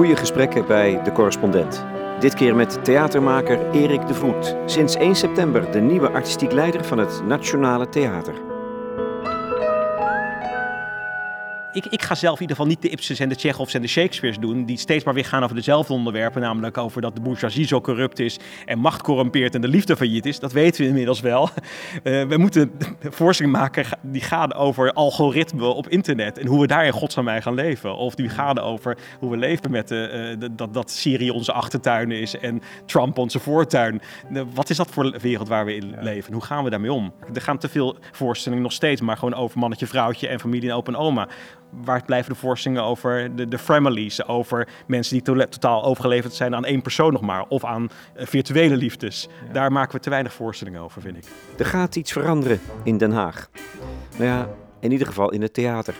Goede gesprekken bij De Correspondent. Dit keer met theatermaker Erik de Voet. Sinds 1 september de nieuwe artistiek leider van het Nationale Theater. Ik, ik ga zelf in ieder geval niet de Ibsens en de Tsjechovs en de Shakespeare's doen, die steeds maar weer gaan over dezelfde onderwerpen, namelijk over dat de bourgeoisie zo corrupt is en macht corrumpeert en de liefde failliet is. Dat weten we inmiddels wel. Uh, we moeten voorstelling maken die gaan over algoritme op internet en hoe we daar in godsnaam mee gaan leven. Of die gaan over hoe we leven met de, uh, dat, dat Syrië onze achtertuin is en Trump onze voortuin. Uh, wat is dat voor wereld waar we in leven? Hoe gaan we daarmee om? Er gaan te veel voorstellingen nog steeds, maar gewoon over mannetje, vrouwtje en familie en opa en oma waar blijven de voorstellingen over de, de families, over mensen die to totaal overgeleverd zijn aan één persoon nog maar, of aan uh, virtuele liefdes. Ja. Daar maken we te weinig voorstellingen over, vind ik. Er gaat iets veranderen in Den Haag. Nou ja, in ieder geval in het theater.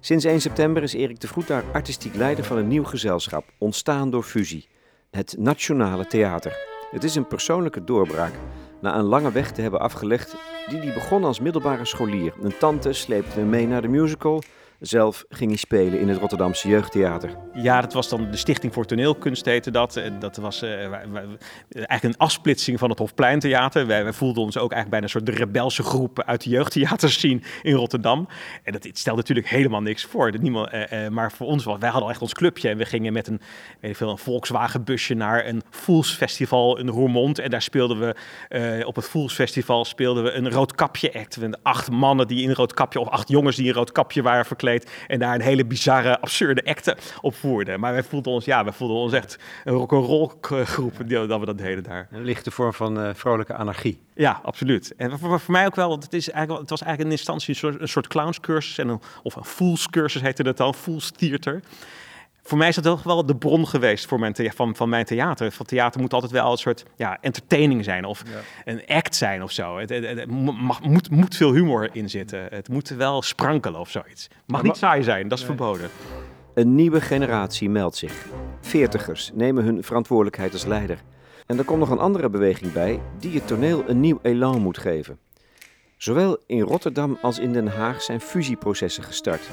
Sinds 1 september is Erik de Vroet daar artistiek leider van een nieuw gezelschap, ontstaan door fusie. Het Nationale Theater. Het is een persoonlijke doorbraak na een lange weg te hebben afgelegd die hij begon als middelbare scholier. Een tante sleepte hem mee naar de musical zelf ging hij spelen in het Rotterdamse Jeugdtheater. Ja, dat was dan de Stichting voor Toneelkunst heette dat. Dat was uh, eigenlijk een afsplitsing van het Hofpleintheater. Wij, voelden ons ook eigenlijk bijna een soort de rebelse groep uit de jeugdtheaters zien in Rotterdam. En dat stelde natuurlijk helemaal niks voor. Niemand, uh, uh, maar voor ons was, wij hadden echt ons clubje. En we gingen met een, weet ik veel, een Volkswagen busje naar een Fools in Roermond. En daar speelden we, op het Fools Festival speelden we een roodkapje act. We acht mannen die in roodkapje, of acht jongens die in roodkapje waren verkleed en daar een hele bizarre, absurde acte op voerden. Maar wij voelden ons, ja, wij voelden ons echt een rock'n'roll groep dat we dat deden daar. Een lichte vorm van uh, vrolijke anarchie. Ja, absoluut. En voor, voor mij ook wel, het, is eigenlijk, het was eigenlijk in instantie een soort, een soort clownscursus, en een, of een foolscursus heette dat dan, fools theater voor mij is dat toch wel de bron geweest voor mijn van, van mijn theater. Van theater moet altijd wel een soort ja, entertaining zijn of een act zijn of zo. Het, het, mag, moet, moet veel humor in zitten. Het moet wel sprankelen of zoiets. Mag niet saai zijn, dat is verboden. Een nieuwe generatie meldt zich. Veertigers nemen hun verantwoordelijkheid als leider. En er komt nog een andere beweging bij die het toneel een nieuw elan moet geven. Zowel in Rotterdam als in Den Haag zijn fusieprocessen gestart.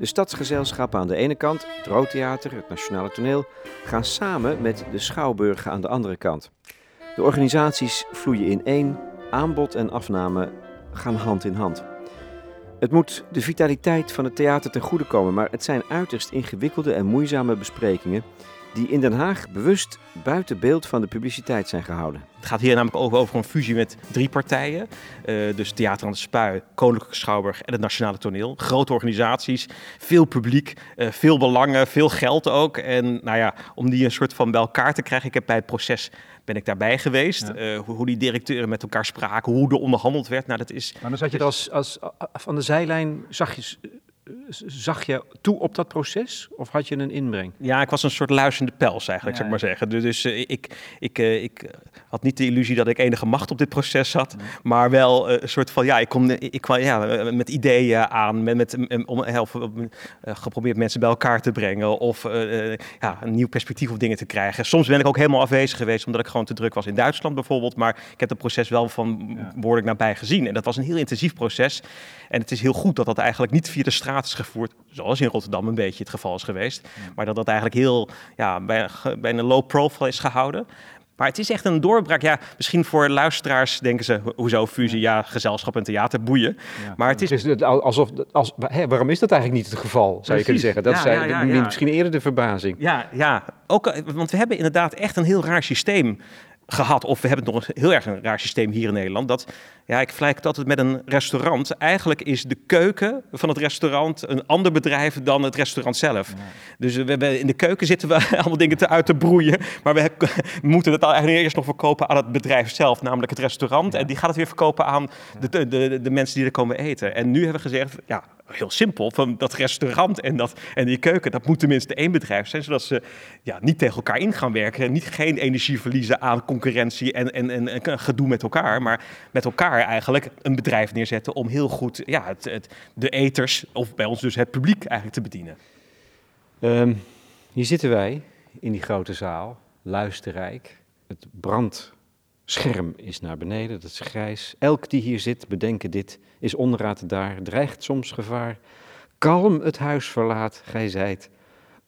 De stadsgezelschappen aan de ene kant, het Roodtheater, het Nationale Toneel, gaan samen met de schouwburgen aan de andere kant. De organisaties vloeien in één, aanbod en afname gaan hand in hand. Het moet de vitaliteit van het theater ten goede komen, maar het zijn uiterst ingewikkelde en moeizame besprekingen die in Den Haag bewust buiten beeld van de publiciteit zijn gehouden. Het gaat hier namelijk over, over een fusie met drie partijen. Uh, dus Theater aan de Spui, Koninklijke Schouwburg en het Nationale Toneel. Grote organisaties, veel publiek, uh, veel belangen, veel geld ook. En nou ja, om die een soort van bij elkaar te krijgen. Ik heb bij het proces ben ik daarbij geweest. Ja. Uh, hoe, hoe, die directeuren met elkaar spraken, hoe er onderhandeld werd. Nou, dat is, maar dan zat je er als, als, van de zijlijn, zag je zag je toe op dat proces of had je een inbreng? Ja, ik was een soort luisterende pels eigenlijk, ja, zou ik maar zeggen. Dus, dus uh, ik, ik, uh, ik had niet de illusie dat ik enige macht op dit proces had, nee. maar wel uh, een soort van, ja, ik kom ik kwam ja, met ideeën aan, met, met, om helpen, geprobeerd mensen bij elkaar te brengen of ja, een nieuw perspectief op dingen te krijgen. Soms ben ik ook helemaal afwezig geweest omdat ik gewoon te druk was in Duitsland bijvoorbeeld, maar ik heb het proces wel van ja. behoorlijk nabij gezien. En dat was een heel intensief proces. En het is heel goed dat dat eigenlijk niet via de straat is gevoerd, zoals in Rotterdam een beetje het geval is geweest. Maar dat dat eigenlijk heel ja, bij, bij een low profile is gehouden. Maar het is echt een doorbraak. Ja, misschien voor luisteraars denken ze, hoezo fusie? Ja, gezelschap en theater, boeien. Ja, maar het is... het is alsof, als, hè, waarom is dat eigenlijk niet het geval, zou Precies. je kunnen zeggen? Dat ja, zijn ja, ja, misschien eerder de verbazing. Ja, ja. Ook, want we hebben inderdaad echt een heel raar systeem gehad. Of we hebben nog een heel erg een raar systeem hier in Nederland. Dat, ja, ik vergelijk het altijd met een restaurant. Eigenlijk is de keuken van het restaurant een ander bedrijf dan het restaurant zelf. Ja. Dus we, we, in de keuken zitten we allemaal dingen te uit te broeien. Maar we, hebben, we moeten het eigenlijk eerst nog verkopen aan het bedrijf zelf, namelijk het restaurant. Ja. En die gaat het weer verkopen aan de, de, de, de mensen die er komen eten. En nu hebben we gezegd, ja, heel simpel, van dat restaurant en, dat, en die keuken, dat moet tenminste één bedrijf zijn, zodat ze ja, niet tegen elkaar in gaan werken. En niet geen energie verliezen aan concurrentie en, en, en, en gedoe met elkaar, maar met elkaar eigenlijk een bedrijf neerzetten om heel goed ja, het, het, de eters, of bij ons dus het publiek eigenlijk te bedienen. Um, hier zitten wij in die grote zaal, luisterrijk. Het brandt scherm is naar beneden, dat is grijs. Elk die hier zit, bedenken dit, is onraad daar, dreigt soms gevaar. Kalm het huis verlaat, gij zijt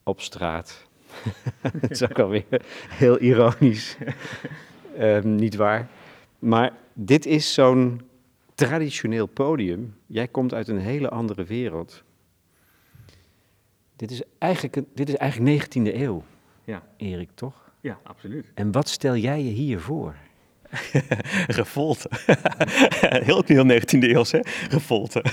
op straat. Het is ook alweer heel ironisch. Ehm, niet waar. Maar dit is zo'n traditioneel podium. Jij komt uit een hele andere wereld. Dit is eigenlijk, dit is eigenlijk 19e eeuw, Ja, Erik, toch? ja absoluut. En wat stel jij je hier voor? Revolte. heel, heel 19e eeuws, hè? Revolte.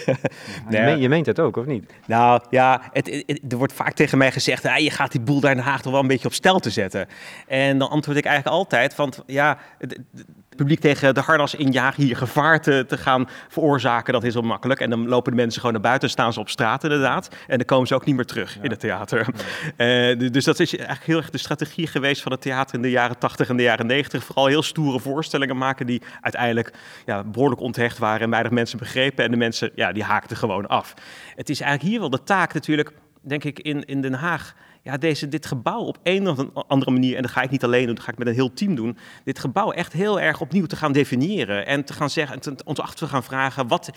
Je, meent dat ook, of niet? Nou ja, het, het- er wordt vaak tegen mij gezegd, ah, je gaat die boel daar in Den Haag toch wel een beetje op stel te zetten. En dan antwoord ik eigenlijk altijd van, ja, het, het publiek tegen de harnas injagen, hier gevaar te, te gaan veroorzaken, dat is wel makkelijk. En dan lopen de mensen gewoon naar buiten, staan ze op straat inderdaad. En dan komen ze ook niet meer terug in het theater. Eh, du- dus dat is eigenlijk heel erg de strategie geweest van het theater in de jaren 80 en de jaren 90. Vooral heel stoere voorstellingen maken die uiteindelijk ja, behoorlijk onthecht waren en weinig mensen begrepen. En de mensen, ja, die haakten gewoon af. Het is eigenlijk hier wel de taak natuurlijk, denk ik, in, in Den Haag. Ja, deze, dit gebouw op een of andere manier, en dat ga ik niet alleen doen, dat ga ik met een heel team doen. Dit gebouw echt heel erg opnieuw te gaan definiëren. En te gaan zeggen, en te- ons af te gaan vragen, wat,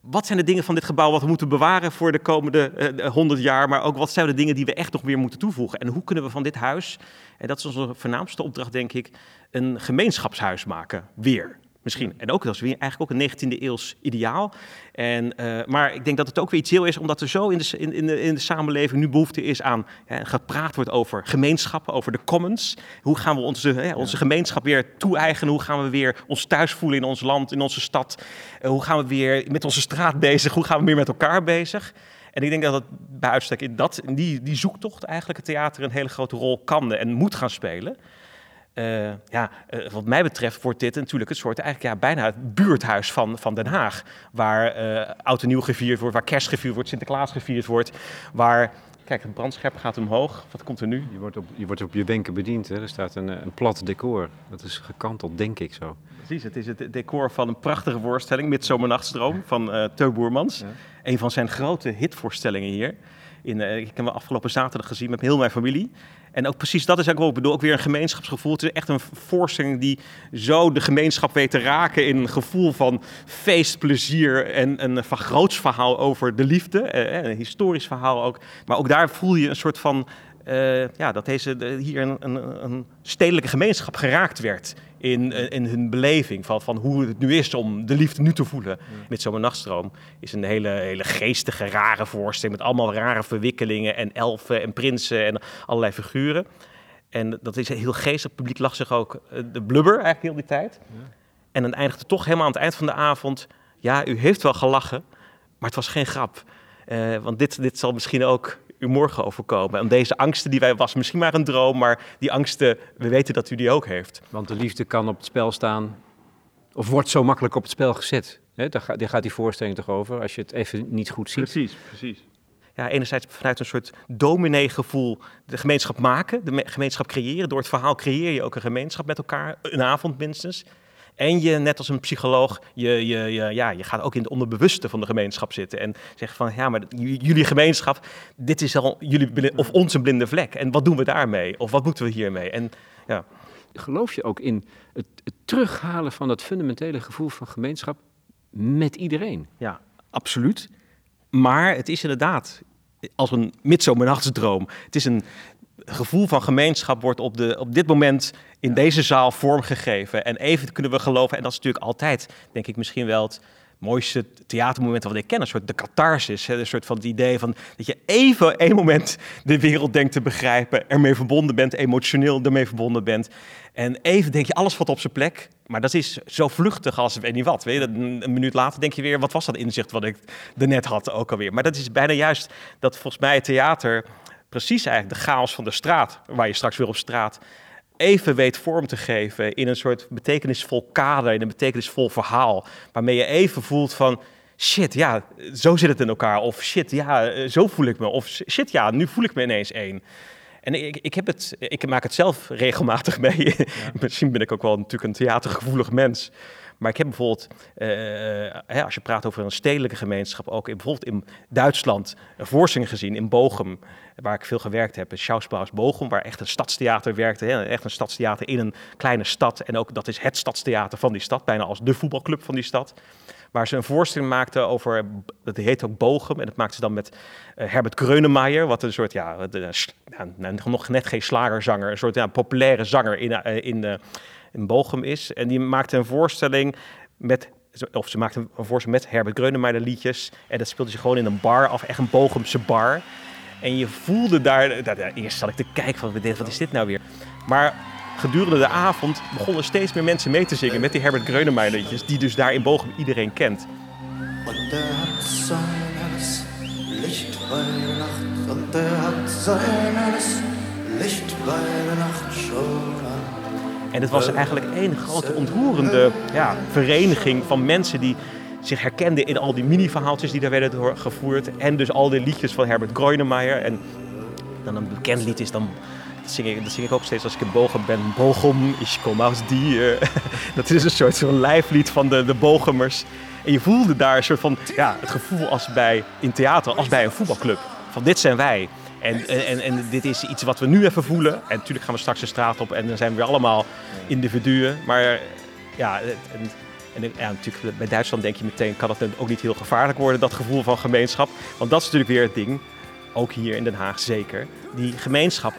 wat zijn de dingen van dit gebouw wat we moeten bewaren voor de komende honderd jaar? Maar ook wat zijn de dingen die we echt nog weer moeten toevoegen? En hoe kunnen we van dit huis, en dat is onze voornaamste opdracht denk ik, een gemeenschapshuis maken, weer. Misschien. En ook dat is weer eigenlijk ook een 19e eeuws ideaal. En, eh, maar ik denk dat het ook weer iets heel is, omdat er zo in de, in, in de, in de samenleving nu behoefte is aan hè, gepraat wordt over gemeenschappen, over de commons. Hoe gaan we onze, hè, onze gemeenschap weer toe-eigenen? Hoe gaan we weer ons thuis voelen in ons land, in onze stad? Eh, hoe gaan we weer met onze straat bezig? Hoe gaan we weer met elkaar bezig? En ik denk dat het bij uitstek in, dat, in die, die zoektocht eigenlijk het theater een hele grote rol kan en moet gaan spelen. Eh, ja, eh, wat mij betreft wordt dit natuurlijk een soort, eigenlijk ja, bijna het buurthuis van, van Den Haag. Waar eh, oud en nieuw gevierd wordt, waar kerst gevierd wordt, Sinterklaas gevierd wordt. Waar, kijk, het brandscherp gaat omhoog. Wat komt er nu? Je wordt op je, wordt op je wenken bediend. Hè? Er staat een, een plat decor. Dat is gekanteld, denk ik zo. Precies, het is het decor van een prachtige voorstelling, Midsomernachtstroom, van eh Teu Boermans. Ja. Een van zijn grote hitvoorstellingen hier. In, eh, ik heb hem afgelopen zaterdag gezien met heel mijn familie. En ook precies dat is ook wat ik bedoel, ook weer een gemeenschapsgevoel. Het is echt een voorstelling die zo de gemeenschap weet te raken in een gevoel van feest, plezier en een van groots verhaal over de liefde. eh, een historisch verhaal ook. Maar ook daar voel je een soort van, eh, ja, dat deze, de- hier een, een stedelijke gemeenschap geraakt werd in, in hun beleving van, van hoe het nu is om de liefde nu te voelen. Met zo'n nachtstroom is een hele, hele geestige, rare voorstelling met allemaal rare verwikkelingen en elfen en prinsen en allerlei figuren. En dat is heel geestig. Het publiek lag zich ook eh, de blubber eigenlijk heel die tijd. En dan eindigde toch helemaal aan het eind van de avond. Ja, u heeft wel gelachen, maar het was geen grap. Eh, want dit, dit zal misschien ook u morgen overkomen. En deze angsten die wij was misschien maar een droom, maar die angsten, we weten dat u die ook heeft. Want de liefde kan op het spel staan. Of wordt zo makkelijk op het spel gezet. Hè? Daar, gaat, daar gaat die voorstelling toch over. Als je het even niet goed ziet. Precies, precies. Ja, enerzijds vanuit een soort dominee-gevoel de gemeenschap maken, de me- gemeenschap creëren. Door het verhaal creëer je ook een gemeenschap met elkaar, een avond minstens. En je, net als een psycholoog, je, je, je, ja, je gaat ook in het onderbewuste van de gemeenschap zitten. En zeggen van, ja, maar jullie gemeenschap, dit is al jullie, of onze blinde vlek. En wat doen we daarmee? Of wat moeten we hiermee? En ja, Geloof je ook in het, het terughalen van dat fundamentele gevoel van gemeenschap met iedereen? Ja, absoluut. Maar het is inderdaad als een midzomernachtsdroom. Het is een gevoel van gemeenschap wordt op, de, op dit moment in deze zaal vormgegeven. En even kunnen we geloven, en dat is natuurlijk altijd, denk ik, misschien wel het mooiste theatermoment wat ik ken. Een soort de catharsis, hè, een soort van het idee van dat je even één moment de wereld denkt te begrijpen, ermee verbonden bent, emotioneel ermee verbonden bent. En even denk je, alles valt op zijn plek. Maar dat is zo vluchtig als weet niet wat. Weet je, een, minuut later denk je weer, wat was dat inzicht wat ik daarnet had ook alweer. Maar dat is bijna juist dat volgens mij theater precies eigenlijk de chaos van de straat, waar je straks weer op straat even weet vorm te geven in een soort betekenisvol kader, in een betekenisvol verhaal, waarmee je even voelt van shit, ja, zo zit het in elkaar. Of shit, ja, eh, zo voel ik me. Of shit, ja, nu voel ik me ineens één. En ik, ik, heb het, ik maak het zelf regelmatig mee. Misschien ben ik ook wel natuurlijk een theatergevoelig mens. Maar ik heb bijvoorbeeld, eh, hè, als je praat over een stedelijke gemeenschap, ook in, bijvoorbeeld in Duitsland een voorstelling gezien in Bochum, waar ik veel gewerkt heb, in Schauspielhaus Bochum, waar echt een stadstheater werkte, echt een stadstheater in een kleine stad. En ook dat is het stadstheater van die stad, bijna als de voetbalclub van die stad. Waar ze een voorstelling maakten over, dat heet ook Bochum. En dat maakten ze dan met uh, Herbert Grönemeyer, wat een soort, ja, de, nou, nog net geen slagerzanger, een soort ja, populaire zanger in, uh, in, uh, in Bochum is. En die maakte een voorstelling met of ze maakte een voorstelling met Herbert Grönemeyer liedjes. En dat speelde ze gewoon in een bar af, echt een Bochumse bar. En je voelde daar, nou, eerst zat ik te kijken van, wat is dit nou weer? Maar gedurende de avond begonnen steeds meer mensen mee te zingen met die Herbert Grönemeyer liedjes, die dus daar in Bochum iedereen kent. Und er hat sein helles Licht bei der Nacht, und er hat sein helles Licht bei der Nacht schon an. En het was eigenlijk één grote ontroerende ja, vereniging van mensen die zich herkenden in al die mini-verhaaltjes die daar werden doorgevoerd. En dus al die liedjes van Herbert Grönemeyer. En dan een bekend lied is dan dat zing, ik, dat zing ik ook steeds als ik in Bochum ben. Bochum, ich komme aus die. dat is een soort van lijflied van de, de Bochumers. En je voelde daar een soort van ja, het gevoel als bij in theater, als bij een voetbalclub. Van dit zijn wij. En, en, en dit is iets wat we nu even voelen. En natuurlijk gaan we straks de straat op en dan zijn we weer allemaal individuen. Maar ja, en natuurlijk bij Duitsland denk je meteen, kan dat ook niet heel gevaarlijk worden, dat gevoel van gemeenschap. Want dat is natuurlijk weer het ding, ook hier in Den Haag zeker. Die gemeenschap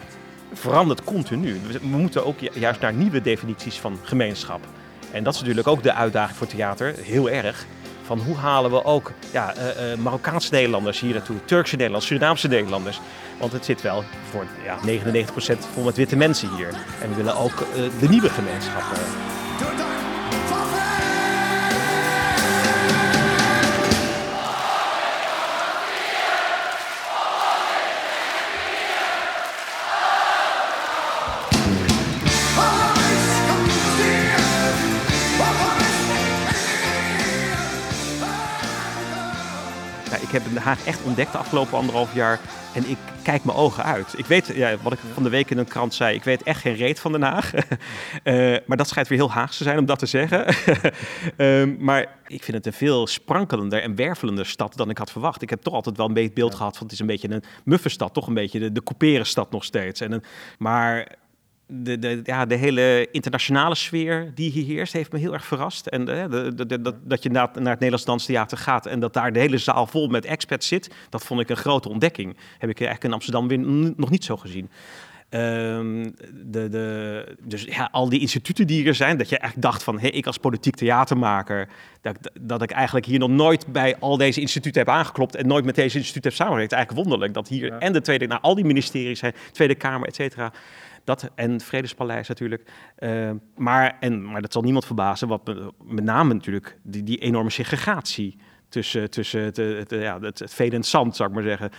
verandert continu. We moeten ook juist naar nieuwe definities van gemeenschap. En dat is natuurlijk ook de uitdaging voor theater, heel erg. Van hoe halen we ook ja, uh, uh, Marokkaanse Nederlanders hier naartoe, Turkse Nederlanders, Surinaamse Nederlanders. Want het zit wel voor ja, 99% vol met witte mensen hier. En we willen ook de nieuwe gemeenschappen. Heb Den Haag echt ontdekt de afgelopen anderhalf jaar. En ik kijk mijn ogen uit. Ik weet, ja, wat ik van de week in een krant zei, ik weet echt geen reet van Den Haag. uh, maar dat schijnt weer heel Haagse te zijn om dat te zeggen. uh, maar ik vind het een veel sprankelender en wervelender stad dan ik had verwacht. Ik heb toch altijd wel een beetje beeld gehad van het is een beetje een muffe stad. Toch een beetje de, de stad nog steeds. En een, maar de, de, ja, de hele internationale sfeer die hier heerst, heeft me heel erg verrast. En uh, de, de, dat, dat je naar, naar het Nederlands Danstheater gaat en dat daar de hele zaal vol met expats zit, dat vond ik een grote ontdekking. Heb ik eigenlijk in Amsterdam weer nog niet zo gezien. Um, de, de, dus ja, al die instituten die er zijn, dat je echt dacht van, hey, ik als politiek theatermaker, dat, dat ik eigenlijk hier nog nooit bij al deze instituten heb aangeklopt en nooit met deze instituten heb samengewerkt. Eigenlijk wonderlijk dat hier en de Tweede, nou, al die ministeries zijn, Tweede Kamer, et cetera, dat, en Vredespaleis natuurlijk. Uh, maar, en, maar dat zal niemand verbazen, wat met name natuurlijk die, die enorme segregatie tussen, tussen het, het, ja, het, het veen en het zand, zou ik maar zeggen.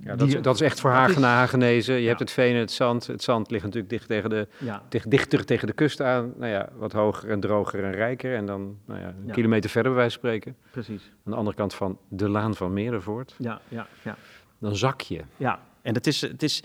Ja, dat, is, dat is echt voor Hagenaar genezen. Je hebt het veen en het zand. Het zand ligt natuurlijk dicht tegen de, ja. dicht, dichter tegen de kust aan. Nou ja, wat hoger en droger en rijker. En dan nou ja, een kilometer verder bij wijze van spreken. Precies. Aan de andere kant van de Laan van Merenvoort. Ja, ja, ja. Dan zak je. Ja, en het is, het is,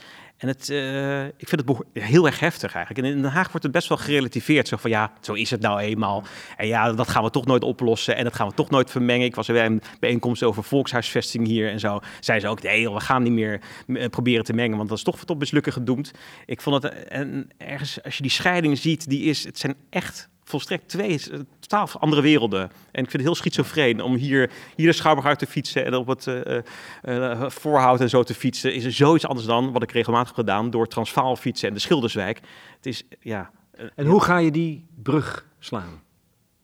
en uh, ik vind het heel erg heftig eigenlijk. En in Den Haag wordt het best wel gerelativeerd. Zo van ja, zo is het nou eenmaal. En ja, dat gaan we toch nooit oplossen. En dat gaan we toch nooit vermengen. Ik was er bij een bijeenkomst over volkshuisvesting hier en zo. Zei ze ook, nee, we gaan niet meer eh, proberen te mengen. Want dat is toch tot mislukken gedoemd. Ik vond het, en ergens, als je die scheiding ziet, die is, het zijn echt volstrekt twee eh, totaal andere werelden. En ik vind het heel schizofreen om hier, hier de Schouwburg uit te fietsen en op het uh, uh, voorhout en zo te fietsen. Is er zoiets anders dan wat ik regelmatig heb gedaan door Transvaal fietsen en de Schilderswijk. Het is, ja... En hoe ga je die brug slaan?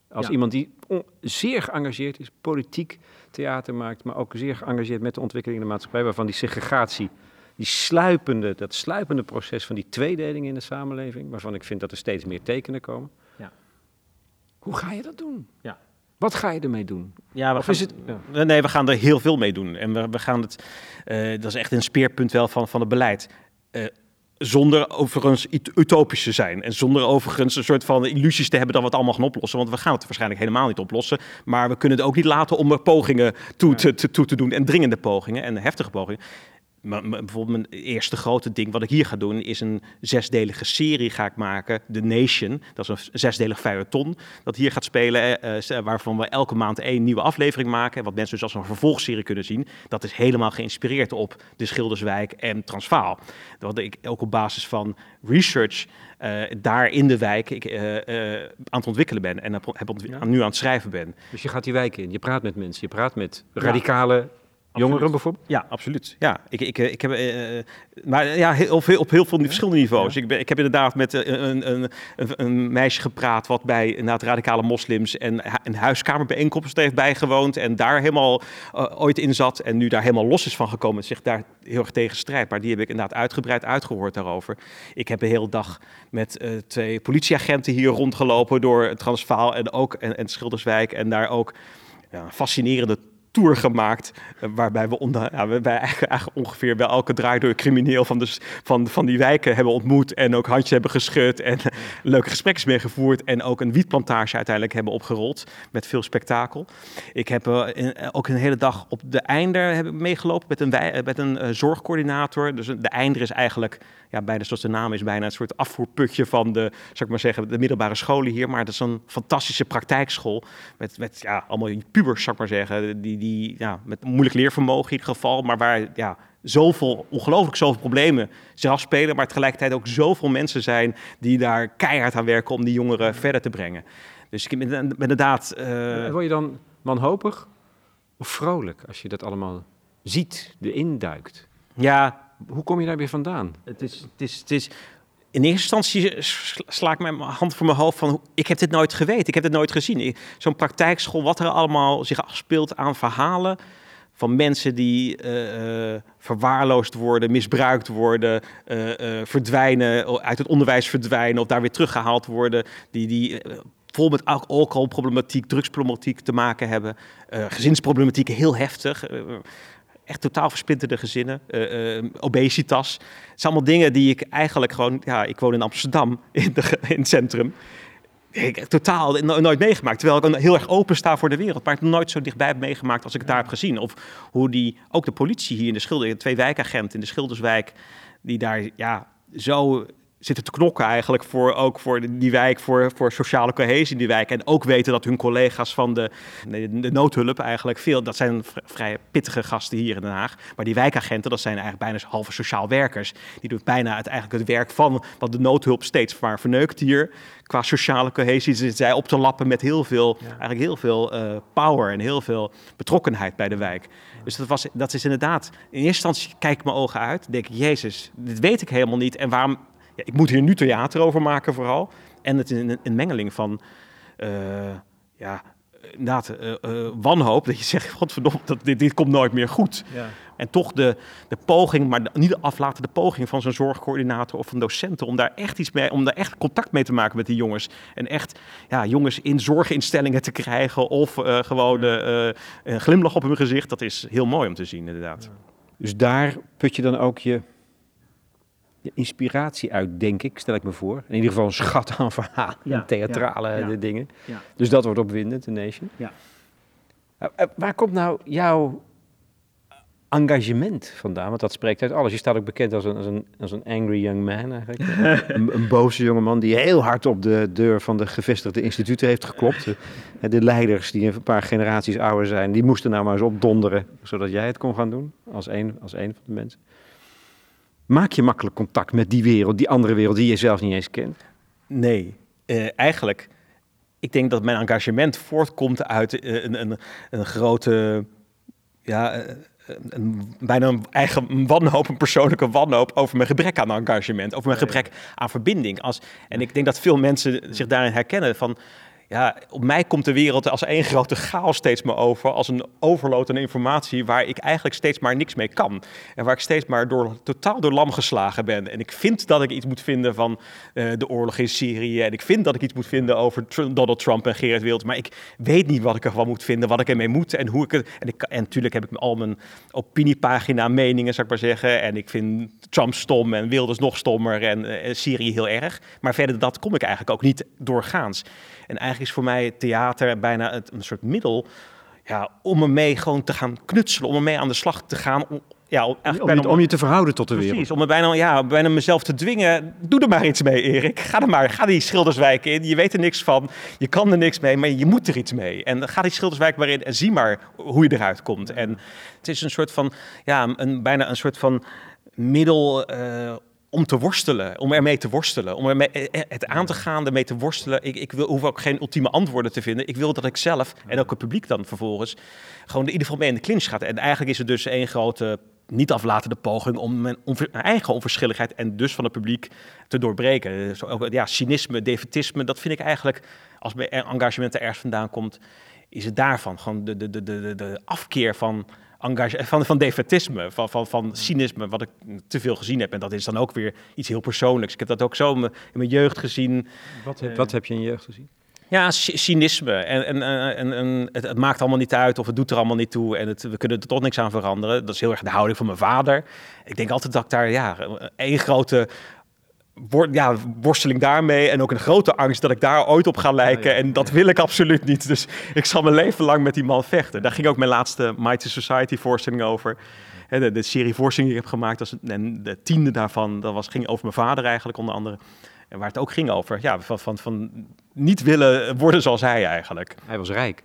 Als iemand die zeer geëngageerd is, politiek theater maakt, maar ook zeer geëngageerd met de ontwikkeling in de maatschappij, waarvan die segregatie die sluipende, dat sluipende proces van die tweedeling in de samenleving, waarvan ik vind dat er steeds meer tekenen komen. Hoe ga je dat doen? Ja. Wat ga je ermee doen? Ja, of is het... Nee, we gaan er heel veel mee doen. En we, we gaan het, uh, dat is echt een speerpunt wel van, van het beleid. Uh, zonder overigens utopisch te zijn. En zonder overigens een soort van illusies te hebben dat we het allemaal gaan oplossen. Want we gaan het waarschijnlijk helemaal niet oplossen. Maar we kunnen het ook niet laten om er pogingen toe, te, te, toe te doen. En dringende pogingen en heftige pogingen maar, maar bijvoorbeeld mijn eerste grote ding wat ik hier ga doen is een zesdelige serie ga ik maken, The Nation. Dat is een zesdelig feuilleton dat hier gaat spelen, eh, eh, waarvan we elke maand één nieuwe aflevering maken. Wat mensen dus als een vervolgserie kunnen zien. Dat is helemaal geïnspireerd op de Schilderswijk en Transvaal. Dat ik ook op basis van research eh, daar in de wijk ik, aan het ontwikkelen ben en heb, Ja. nu aan het schrijven ben. Dus je gaat die wijk in, je praat met mensen, je praat met radicale jongeren bijvoorbeeld. Ja, absoluut. Ja, ik, ik, ik heb, eh, eh, maar ja, heel, op, heel, op heel veel verschillende niveaus. Ik, ben, ik heb inderdaad met eh, een, een, een, meisje gepraat wat bij inderdaad radicale moslims en een huiskamerbijeenkomst heeft bijgewoond en daar helemaal eh, ooit in zat en nu daar helemaal los is van gekomen en zich daar heel erg tegen strijdt. Maar die heb ik inderdaad uitgebreid uitgehoord daarover. Ik heb de hele dag met eh, twee politieagenten hier rondgelopen door Transvaal en ook en, en Schilderswijk en daar ook ja, fascinerende tour gemaakt. eh, waarbij we onder, ja, we eigenlijk, ongeveer bij elke draaidoor crimineel van, de, van, van die wijken hebben ontmoet. En ook handjes hebben geschud. En leuke gesprekken mee gevoerd. En ook een wietplantage uiteindelijk hebben opgerold. Met veel spektakel. Ik heb eh, eh, ook een hele dag op de Einder meegelopen met een, met een zorgcoördinator. Dus de Einder is eigenlijk, ja, bijna zoals de naam is, bijna een soort afvoerputje van de, zou ik maar zeggen, de middelbare scholen hier. Maar dat is een fantastische praktijkschool. Met, met ja, allemaal pubers, zou ik maar zeggen. Die, die ja, met moeilijk leervermogen in ieder geval. Maar waar ja, zoveel, ongelooflijk zoveel problemen zich afspelen. Maar tegelijkertijd ook zoveel mensen zijn die daar keihard aan werken om die jongeren verder te brengen. Dus ik ben inderdaad. eh, En Word je dan wanhopig of vrolijk als je dat allemaal ziet, erin duikt? ja, Hoe kom je daar weer vandaan? Het is, het is, het is, in eerste instantie sla ik mijn hand voor mijn hoofd van... ik heb dit nooit geweten, ik heb dit nooit gezien. Zo'n praktijkschool, wat er allemaal zich afspeelt aan verhalen... van mensen die eh, eh, verwaarloosd worden, misbruikt worden... eh, verdwijnen, uit het onderwijs verdwijnen of daar weer teruggehaald worden... die, die vol met al- alcoholproblematiek, drugsproblematiek te maken hebben... gezinsproblematiek heel heftig... echt totaal versplinterde gezinnen, eh, eh, obesitas. Het zijn allemaal dingen die ik eigenlijk gewoon... Ja, ik woon in Amsterdam, in, de, in het centrum. Ik heb totaal no- nooit meegemaakt. Terwijl ik heel erg open sta voor de wereld. Maar het nooit zo dichtbij heb meegemaakt als ik het daar heb gezien. Of hoe die, ook de politie hier in de Schilder... twee wijkagenten in de Schilderswijk... die daar ja, zo zitten te knokken eigenlijk voor ook voor die wijk, voor, voor sociale cohesie in die wijk. En ook weten dat hun collega's van de, de, noodhulp eigenlijk veel, dat zijn vrij pittige gasten hier in Den Haag. Maar die wijkagenten, dat zijn eigenlijk bijna halve sociaal werkers. Die doen bijna het, eigenlijk het werk van wat de noodhulp steeds maar verneukt hier. Qua sociale cohesie zitten zij op te lappen met heel veel, eigenlijk heel veel eh, power en heel veel betrokkenheid bij de wijk. Dus dat, was, dat is inderdaad, in eerste instantie kijk ik mijn ogen uit, denk ik, jezus, dit weet ik helemaal niet. En waarom, ja, ik moet hier nu theater over maken vooral. En het is een, een mengeling van, eh, ja, inderdaad, eh, eh, wanhoop. Dat je zegt, godverdomme, dat, dit, dit komt nooit meer goed. En toch de, de poging, maar niet de aflatende poging van zo'n zorgcoördinator of van docenten om daar echt iets mee, om daar echt contact mee te maken met die jongens. En echt ja, jongens in zorginstellingen te krijgen of eh, gewoon een glimlach op hun gezicht. Dat is heel mooi om te zien, inderdaad. Dus daar put je dan ook je inspiratie uit, denk ik, stel ik me voor. In ieder geval een schat aan verhalen, Ja, en theatrale ja, ja. de dingen. Ja. Dus dat wordt opwindend, de Nation. Ja. Eh, eh, waar komt nou jouw engagement vandaan? Want dat spreekt uit alles. Je staat ook bekend als een, als een, als een angry young man eigenlijk. een, een boze jongeman die heel hard op de deur van de gevestigde instituten heeft geklopt. Eh, De leiders die een paar generaties ouder zijn, die moesten nou maar eens opdonderen, zodat jij het kon gaan doen als een, als een van de mensen. Maak je makkelijk contact met die wereld, die andere wereld die je zelf niet eens kent? Nee, eh, eigenlijk. Ik denk dat mijn engagement voortkomt uit eh, een, een, een grote, ja, eh, een, bijna een eigen wanhoop, een persoonlijke wanhoop over mijn gebrek aan engagement, over mijn gebrek aan verbinding. Als, en ik denk dat veel mensen zich daarin herkennen van. Ja, op mij komt de wereld als één grote chaos steeds maar over. Als een overload aan informatie waar ik eigenlijk steeds maar niks mee kan. En waar ik steeds maar door, totaal door lam geslagen ben. En ik vind dat ik iets moet vinden van eh, de oorlog in Syrië. En ik vind dat ik iets moet vinden over Donald Trump en Gerard Wilders. Maar ik weet niet wat ik ervan moet vinden, wat ik ermee moet en hoe ik het... En, ik, en natuurlijk heb ik al mijn opiniepagina meningen, zou ik maar zeggen. En ik vind Trump stom en Wilders nog stommer en eh, Syrië heel erg. Maar verder dat kom ik eigenlijk ook niet doorgaans. En eigenlijk is voor mij theater bijna het, een soort middel ja, om ermee gewoon te gaan knutselen, om ermee aan de slag te gaan. Om- ja, Om, je, om je te verhouden tot de wereld. Precies, om me bijna, ja, bijna mezelf te dwingen. Doe er maar iets mee, Erik. Ga er maar, ga die Schilderswijk in. Je weet er niks van, je kan er niks mee, maar je moet er iets mee. En ga die Schilderswijk maar in en zie maar hoe je eruit komt. En het is een soort van, ja, een, bijna een soort van middel eh, om te worstelen, om ermee te worstelen, om ermee, eh, het aan te gaan, ermee te worstelen. Ik, ik wil, hoef ook geen ultieme antwoorden te vinden. Ik wil dat ik zelf en ook het publiek dan vervolgens gewoon in ieder geval mee in de clinch gaat. En eigenlijk is het dus één grote niet aflatende poging om mijn, eigen onverschilligheid en dus van het publiek te doorbreken. Ook, ja, cynisme, defetisme, dat vind ik eigenlijk, als mijn engagement er ergens vandaan komt, is het daarvan. Gewoon de, de, de, de, de afkeer van, engage, van, van defetisme, van, van, van cynisme, wat ik te veel gezien heb. En dat is dan ook weer iets heel persoonlijks. Ik heb dat ook zo in mijn, in mijn jeugd gezien. Wat, heb, wat heb je in je jeugd gezien? Ja, cy- cynisme. En, en, eh, en, en het, het maakt allemaal niet uit of het doet er allemaal niet toe. En het, we kunnen er toch niks aan veranderen. Dat is heel erg de houding van mijn vader. Ik denk altijd dat ik daar ja, één grote ja, worsteling daarmee. En ook een grote angst dat ik daar ooit op ga lijken. En dat wil ik absoluut niet. Dus ik zal mijn leven lang met die man vechten. Daar ging ook mijn laatste Mighty Society voorstelling over. De, de serie voorstellingen die ik heb gemaakt. En de tiende daarvan dat was, ging over mijn vader eigenlijk onder andere. En waar het ook ging over, ja, van, van, van niet willen worden zoals hij eigenlijk. Hij was rijk.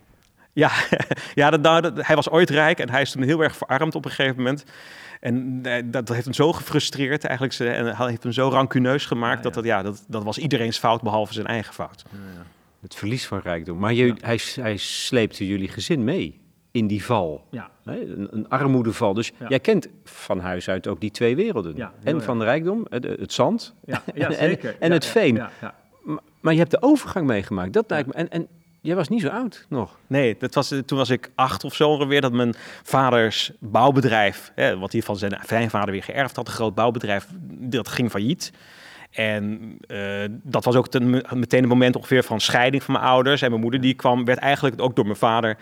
Ja, ja dat, nou, dat- hij was ooit rijk en hij is toen heel erg verarmd op een gegeven moment. En eh, dat, heeft hem zo gefrustreerd eigenlijk. ze- En hij heeft hem zo rancuneus gemaakt dat, dat, ja, dat, dat was iedereen's fout behalve zijn eigen fout. Het verlies van rijkdom. Maar je, hij, hij sleepte jullie gezin mee in die val. Ja. Hè, Een, een armoedeval. Dus Ja. jij kent van huis uit ook die twee werelden. Ja, en van de rijkdom, het, het zand Ja, ja en, zeker. en Ja, het ja, veen. Ja, ja. Maar, maar je hebt de overgang meegemaakt. Dat lijkt me. En, en jij was niet zo oud nog. Nee, dat was, toen was ik acht of zo ongeveer dat mijn vaders bouwbedrijf, hè, wat hij van zijn vader weer geërfd had, een groot bouwbedrijf, dat ging failliet. En eh, dat was ook ten, meteen een moment ongeveer van scheiding van mijn ouders. En mijn moeder die kwam, werd eigenlijk ook door mijn vader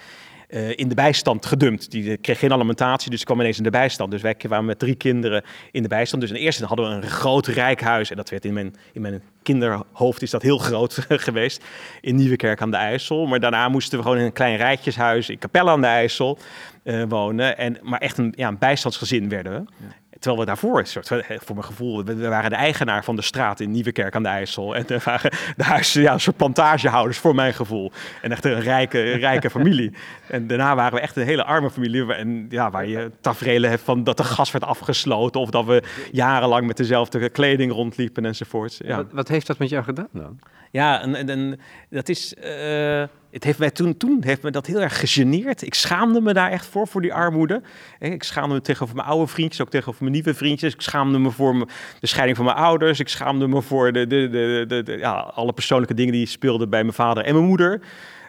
eh, in de bijstand gedumpt. Die kreeg geen alimentatie, dus kwam ineens in de bijstand. Dus wij waren met drie kinderen in de bijstand. Dus in eerste hadden we een groot rijk huis. En dat werd in mijn, in mijn kinderhoofd is dat heel groot geweest. In Nieuwekerk aan de IJssel. Maar daarna moesten we gewoon in een klein rijtjeshuis in Capelle aan de IJssel eh, wonen. En, maar echt een, ja, een bijstandsgezin werden we. Terwijl we daarvoor, een soort, van- voor mijn gevoel, we, we waren de eigenaar van de straat in Nieuwekerk aan de IJssel. En we waren de huizen, ja, een soort plantagehouders voor mijn gevoel. En echt een rijke, rijke familie. En daarna waren we echt een hele arme familie. En ja, waar je tafereelen hebt van dat de gas werd afgesloten. Of dat we jarenlang met dezelfde kleding rondliepen enzovoort. Ja. Wat, wat heeft dat met jou gedaan dan? Ja, en, dat is. eh, het heeft mij toen, toen heeft me dat heel erg gegeneerd. Ik schaamde me daar echt voor, voor die armoede. Eh, Ik schaamde me tegenover mijn oude vriendjes, ook tegenover mijn nieuwe vriendjes. Ik schaamde me voor de scheiding van mijn ouders. Ik schaamde me voor de, de, de, de, ja, alle persoonlijke dingen die speelden bij mijn vader en mijn moeder.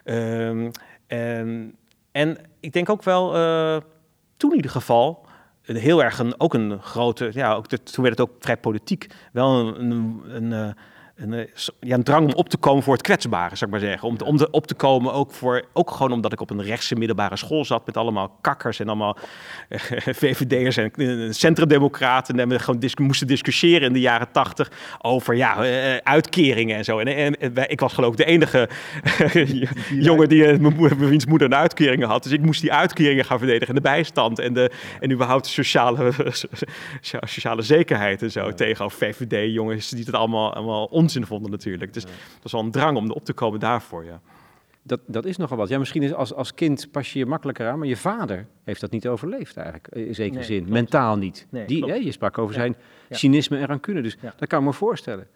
Ehm, en, en ik denk ook wel, eh, toen in ieder geval, heel erg een, ook een grote, ja, ook toen werd het ook vrij politiek, wel een, een, een, een, eh, ja, een drang om op te komen voor het kwetsbare, zou ik maar zeggen. Om, om te, op te komen ook voor, ook gewoon omdat ik op een rechtse middelbare school zat met allemaal kakkers en allemaal eh, VVD'ers en eh, centrumdemocraten. En we gewoon dis- moesten discussiëren in de jaren tachtig over ja, uitkeringen en zo. En, en, en wij- ik was geloof ik de enige jongen die mijn moeder, wiens moeder een uitkeringen had. Dus ik moest die uitkeringen gaan verdedigen en de bijstand en, de, en überhaupt de sociale, sociale zekerheid en zo tegenover VVD-jongens die het allemaal, allemaal onzin vonden natuurlijk. Dus dat was wel een drang om op te komen daarvoor, ja. Dat, dat is nogal wat. Ja, misschien is als, als kind pas je je makkelijker aan, maar je vader heeft dat niet overleefd eigenlijk. In zekere Nee, zin. klopt. Mentaal niet. Nee, Die, hè, je sprak over Ja, zijn ja. cynisme en rancune. Dus Ja. dat kan ik me voorstellen.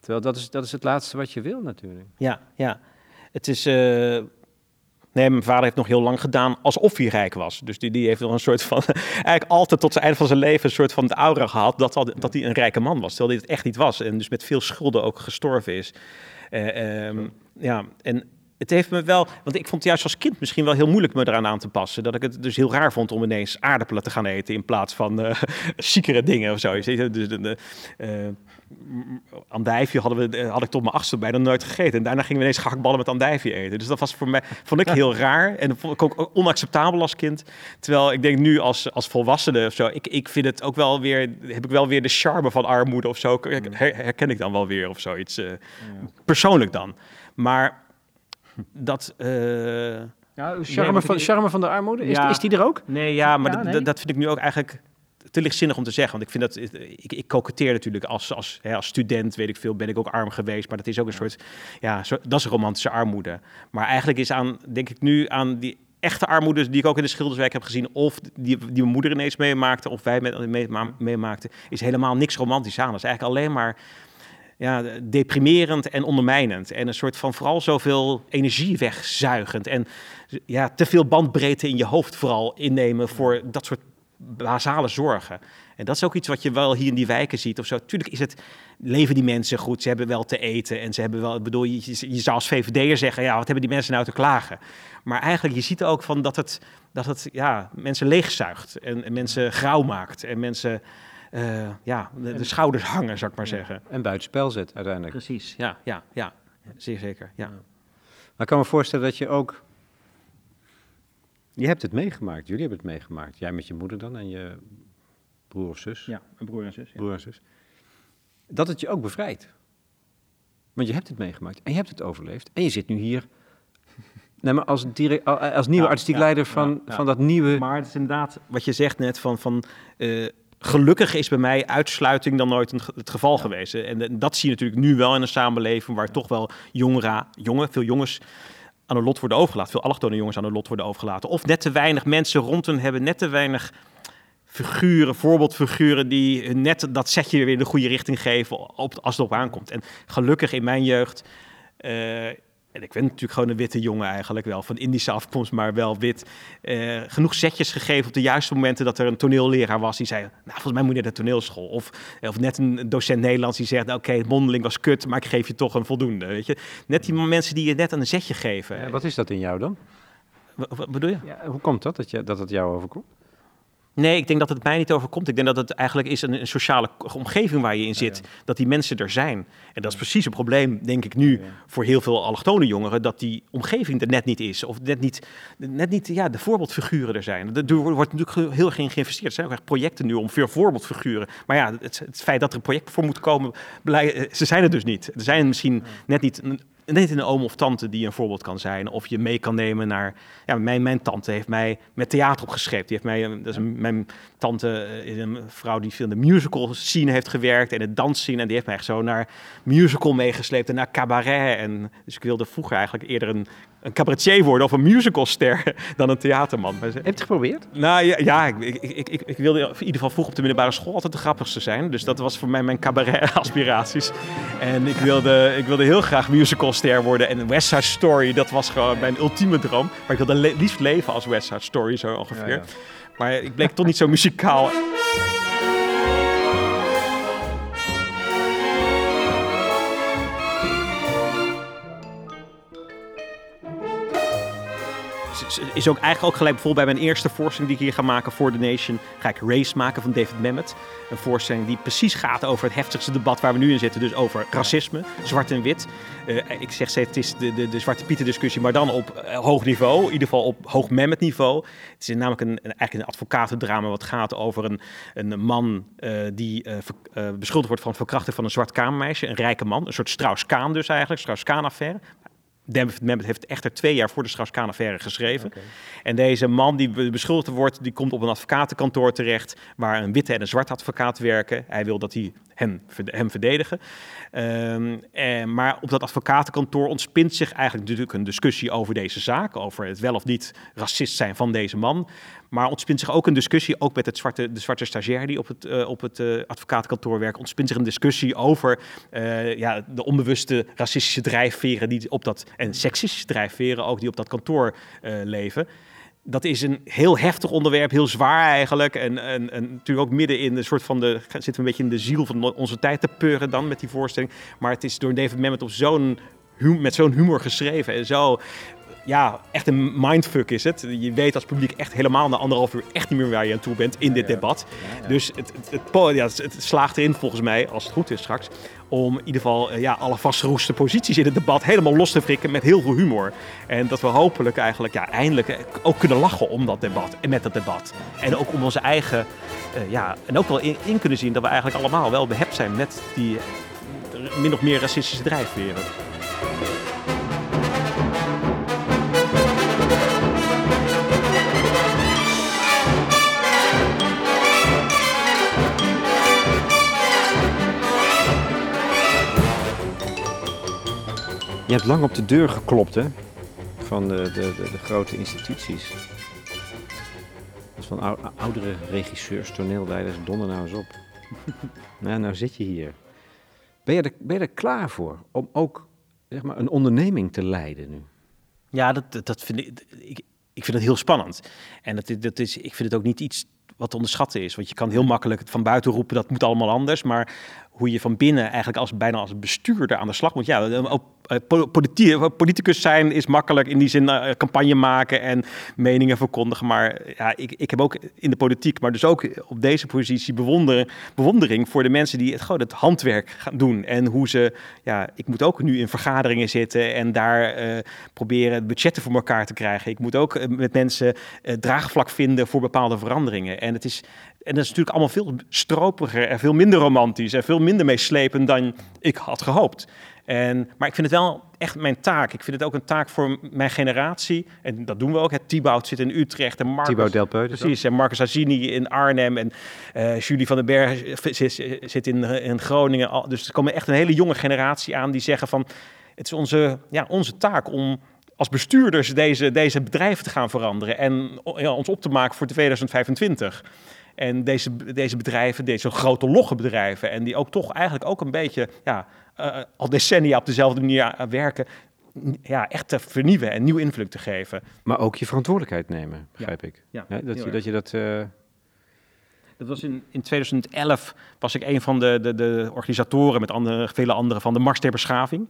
Terwijl dat is, dat is het laatste wat je wil natuurlijk. Ja, ja. Het is. eh, Nee, mijn vader heeft nog heel lang gedaan alsof hij rijk was. Dus die, die heeft nog een soort van. Eigenlijk altijd tot het einde van zijn leven een soort van de aura gehad. Dat, al- dat hij een rijke man was. Terwijl hij het echt niet was. En dus met veel schulden ook gestorven is. Eh, ehm, ja, en het heeft me wel. Want ik vond het juist als kind misschien wel heel moeilijk me eraan aan te passen. Dat ik het dus heel raar vond om ineens aardappelen te gaan eten. in plaats van eh ziekere dingen of zo. Ziet, Dus eh, m- andijvie hadden we, eh, had ik tot mijn achtste bijna nooit gegeten. En daarna gingen we ineens gehaktballen met andijvie eten. Dus dat was voor mij, vond ik heel raar. En dat vond ik ook onacceptabel als kind. Terwijl ik denk nu als, als volwassene of zo, ik, ik vind het ook wel weer, heb ik wel weer de charme van armoede of zo. Her- herken ik dan wel weer of zoiets. eh, Persoonlijk dan. Maar dat... eh, Ja, charme, van, charme van de armoede, is, Ja. is die er ook? Nee, ja, maar Ja, dat- nee. dat, dat vind ik nu ook eigenlijk te lichtzinnig om te zeggen. Want ik vind dat, ik, ik coqueteer natuurlijk als, als, hè, als student, weet ik veel, ben ik ook arm geweest. Maar dat is ook een soort, ja, zo, dat is romantische armoede. Maar eigenlijk is aan, denk ik nu aan die echte armoede die ik ook in de Schilderswijk heb gezien, of die, die mijn moeder ineens meemaakte, of wij met, mee, meemaakten, is helemaal niks romantisch aan. Dat is eigenlijk alleen maar ja, deprimerend en ondermijnend. En een soort van vooral zoveel energie wegzuigend. En ja, te veel bandbreedte in je hoofd vooral innemen voor dat soort basale zorgen. En dat is ook iets wat je wel hier in die wijken ziet of zo. Tuurlijk is het, leven die mensen goed, ze hebben wel te eten en ze hebben wel, ik bedoel, je, je zou als VVD'er zeggen, ja, wat hebben die mensen nou te klagen? Maar eigenlijk, je ziet ook van dat het, dat het ja, mensen leegzuigt en, en mensen grauw maakt en mensen... Uh, ja, de, schouders hangen, zou ik maar zeggen. En buitenspel zet uiteindelijk. Precies, ja, ja, ja. Zeer zeker, ja. Maar ik kan me voorstellen dat je ook... Je hebt het meegemaakt, jullie hebben het meegemaakt. Jij met je moeder dan en je broer of zus. Ja, een broer en zus. Broer en zus. Dat het je ook bevrijdt. Want je hebt het meegemaakt en je hebt het overleefd. En je zit nu hier Nee, maar als, direct, als nieuwe artistiek leider van, van dat nieuwe... Maar het is inderdaad wat je zegt net van... van uh, gelukkig is bij mij uitsluiting dan nooit het geval geweest. En, dat zie je natuurlijk nu wel in een samenleving... waar toch wel jongeren, jongen, veel jongens aan een lot worden overgelaten. Veel allochtone jongens aan een lot worden overgelaten. Of net te weinig mensen rond hen hebben, net te weinig figuren, voorbeeldfiguren die net dat setje weer in de goede richting geven op, als het op aankomt. En gelukkig in mijn jeugd uh, en ik ben natuurlijk gewoon een witte jongen eigenlijk wel, van Indische afkomst, maar wel wit. Uh, genoeg setjes gegeven op de juiste momenten dat er een toneelleraar was die zei, nou volgens mij moet je naar de toneelschool. Of, of net een docent Nederlands die zegt, oké, mondeling was kut, maar ik geef je toch een voldoende. Weet je? Net die mensen die je net een zetje geven. wat is dat in jou dan? Wat bedoel je? Ja, hoe komt dat, dat, je, dat het jou overkomt? Nee, ik denk dat het mij niet overkomt. Ik denk dat het eigenlijk is een, een sociale omgeving waar je in zit. Dat die mensen er zijn. En dat is precies een probleem, denk ik nu, voor heel veel allochtone jongeren. Dat die omgeving er net niet is. Of net niet, net niet ja, de voorbeeldfiguren er zijn. Er wordt natuurlijk heel erg in geïnvesteerd. Er zijn ook echt projecten nu om veel voorbeeldfiguren. Maar ja, het, het feit dat er een project voor moet komen, ze zijn er dus niet. Er zijn misschien net niet net een oom of tante die een voorbeeld kan zijn. Of je mee kan nemen naar. Ja, mijn, mijn tante heeft mij met theater opgeschreven. Die heeft mij, dat is een, mijn tante is een vrouw die veel in de musical scene heeft gewerkt en het dansscene. En die heeft mij echt zo naar musical meegesleept en naar cabaret. En dus ik wilde vroeger eigenlijk eerder een een cabaretier worden of een musicalster dan een theaterman. Heb je het geprobeerd? Nou ja, ja ik, ik, ik, ik, wilde in ieder geval vroeg op de middelbare school altijd de grappigste zijn. Dus dat was voor mij mijn cabaret-aspiraties. En ik wilde, ik wilde heel graag worden. En West Side Story, dat was gewoon mijn ultieme droom. Maar ik wilde liefst leven als West Side Story, zo ongeveer. Maar ik bleek toch niet zo muzikaal. Is ook eigenlijk ook gelijk bijvoorbeeld bij mijn eerste voorstelling die ik hier ga maken voor The Nation, ga ik Race maken van David Mamet. Een voorstelling die precies gaat over het heftigste debat waar we nu in zitten, dus over racisme, zwart en wit. Uh, ik zeg steeds, het is de, de, de Zwarte Pieten discussie, maar dan op uh, hoog niveau, in ieder geval op hoog Mamet niveau. Het is namelijk een, eigenlijk een advocatendrama wat gaat over een, een man uh, die beschuldigd wordt van het verkrachten van een zwart kamermeisje, een rijke man, een soort Strauss-Kaan dus eigenlijk, Strauss-Kaan-affaire. Mamet heeft echter twee jaar voor de Strauss-Kaan-affaire geschreven. En deze man die beschuldigd wordt, die komt op een advocatenkantoor terecht... waar een witte en een zwarte advocaat werken. Hij wil dat hij hem, hem verdedigen. Um, maar op dat advocatenkantoor ontspint zich eigenlijk natuurlijk een discussie over deze zaak... over het wel of niet racist zijn van deze man. Maar ontspint zich ook een discussie, ook met het zwarte, de zwarte stagiair die op het, uh, op het uh, advocatenkantoor werkt, ontspint zich een discussie over uh, ja, de onbewuste racistische drijfveren die op dat, en seksistische drijfveren ook die op dat kantoor leven. Dat is een heel heftig onderwerp, heel zwaar eigenlijk. En, en, en natuurlijk ook midden in de soort van de. zitten we een beetje in de ziel van onze tijd te peuren dan met die voorstelling. Maar het is door David Mamet op zo'n met zo'n humor geschreven en zo ja, echt een mindfuck is het. Je weet als publiek echt helemaal na anderhalf uur echt niet meer waar je aan toe bent in dit debat. Dus het, het, het, ja, het, slaagt erin volgens mij, als het goed is straks, om in ieder geval eh, ja, alle vastgeroeste posities in het debat helemaal los te frikken met heel veel humor. En dat we hopelijk eigenlijk ja, eindelijk eh, ook kunnen lachen om dat debat en met dat debat. En ook om onze eigen, uh, ja, en ook wel in, in, kunnen zien dat we eigenlijk allemaal wel behept zijn met die min of meer racistische drijfveren. Je hebt lang op de deur geklopt, hè? Van de, de, de, de grote instituties. Dat is van ou- oudere regisseurs, toneelleiders, donder nou eens op. nou, nou zit je hier. Ben je, er, ben je er klaar voor om ook zeg maar, een onderneming te leiden nu? Ja, dat, dat, vind ik, ik, ik vind het heel spannend. En dat, dat is, ik vind het ook niet iets wat te onderschatten is. Want je kan heel makkelijk het van buiten roepen, dat moet allemaal anders. Maar hoe je van binnen eigenlijk als, bijna als bestuurder aan de slag moet. Ja, eh, po- politie- politicus zijn is makkelijk in die zin eh, campagne maken en meningen verkondigen. Maar ja, ik, ik heb ook in de politiek, maar dus ook op deze positie bewondering, bewondering voor de mensen die het, gewoon het handwerk gaan doen. En hoe ze, ja, ik moet ook nu in vergaderingen zitten en daar eh, proberen budgetten voor elkaar te krijgen. Ik moet ook eh, met mensen eh, draagvlak vinden voor bepaalde veranderingen. En het is, en dat is natuurlijk allemaal veel stropiger en veel minder romantisch en veel minder meeslepend dan ik had gehoopt. En, maar ik vind het wel echt mijn taak. Ik vind het ook een taak voor mijn generatie. En dat doen we ook. Het Thibaut zit in Utrecht en Marcus... Thibaut Delpeu dus Precies, en Marcus Azini in Arnhem en eh, Julie van den Berg zit, zit in, in Groningen. Dus er komen echt een hele jonge generatie aan die zeggen van... Het is onze, ja, onze taak om als bestuurders deze, deze bedrijven te gaan veranderen en ja, ons op te maken voor 2025. En deze, deze bedrijven, deze grote logge bedrijven, en die ook toch eigenlijk ook een beetje ja, eh, al decennia op dezelfde manier werken, ja, echt te vernieuwen en nieuw invloed te geven. Maar ook je verantwoordelijkheid nemen, begrijp ik. Ja, Hè, dat, je, dat je dat... eh, Dat was in, in 2011 was ik een van de, de, de organisatoren met andere, vele anderen van de Mars ter Beschaving.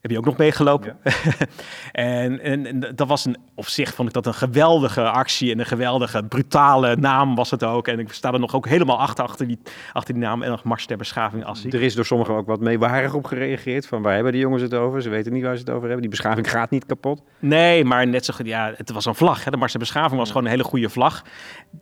Heb je ook nog meegelopen? en, en, en dat was een, op zich vond ik dat een geweldige actie en een geweldige brutale naam was het ook. En ik sta er nog ook helemaal achter, achter die, achter die naam en nog Mars ter Beschaving als er is door sommigen ook wat meewarig op gereageerd. Van waar hebben die jongens het over? Ze weten niet waar ze het over hebben. Die beschaving gaat niet kapot. Nee, maar net zo goed, ja, het was een vlag. Hè. De Mars ter Beschaving was gewoon een hele goede vlag.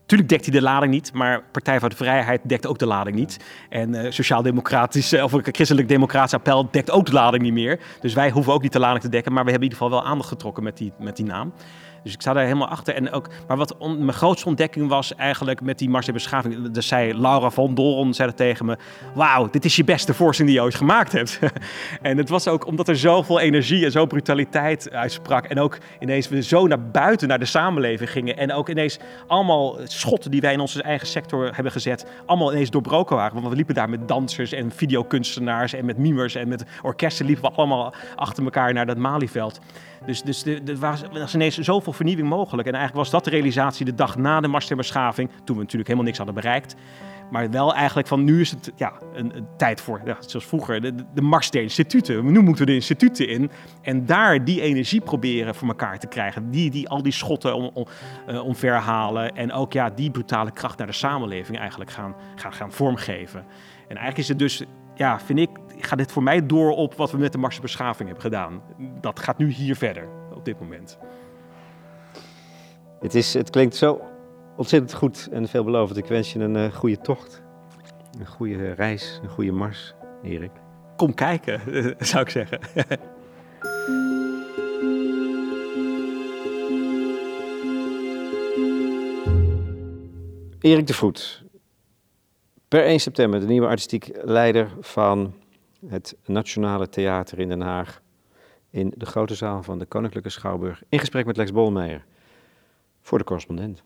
Tuurlijk dekt hij de lading niet, maar Partij voor de Vrijheid dekt ook de lading niet. En eh Sociaal-Democratische of een Christelijk-Democratisch appel dekt ook de lading niet meer. Dus wij hoeven ook niet de lading te dekken, maar we hebben in ieder geval wel aandacht getrokken met die, met die naam. Dus ik sta daar helemaal achter. En ook, maar wat mijn grootste ontdekking was eigenlijk met die Mars der Beschaving. Dus zei Laura van Doren zei dat tegen me. Wauw, dit is je beste voorstelling die je ooit gemaakt hebt. en het was ook omdat er zoveel energie en zo brutaliteit uitsprak. En ook ineens we zo naar buiten, naar de samenleving gingen. En ook ineens allemaal schotten die wij in onze eigen sector hebben gezet. Allemaal ineens doorbroken waren. Want we liepen daar met dansers en videokunstenaars en met mimers en met orkesten liepen we allemaal achter elkaar naar dat Malieveld. Dus, dus er was, ineens zoveel vernieuwing mogelijk. En eigenlijk was dat de realisatie de dag na de Mars ter Beschaving, toen we natuurlijk helemaal niks hadden bereikt. Maar wel eigenlijk van nu is het ja, een, tijd voor, ja, zoals vroeger, de, de Mars der instituten. Nu moeten we de instituten in en daar die energie proberen voor elkaar te krijgen. Die, die al die schotten om, om, omverhalen en ook ja, die brutale kracht naar de samenleving eigenlijk gaan, gaan, gaan vormgeven. En eigenlijk is het dus, ja, vind ik, gaat dit voor mij door op wat we met de Mars ter Beschaving hebben gedaan. Dat gaat nu hier verder op dit moment. Het, is, het klinkt zo ontzettend goed en veelbelovend. Ik wens je een eh, goede tocht. Een goede reis, een goede mars, Erik. Kom kijken, zou ik zeggen. Erik de Voet, per 1 september de nieuwe artistiek leider van het Nationale Theater in Den Haag. In de grote zaal van de Koninklijke Schouwburg. In gesprek met Lex Bolmeijer voor de correspondent.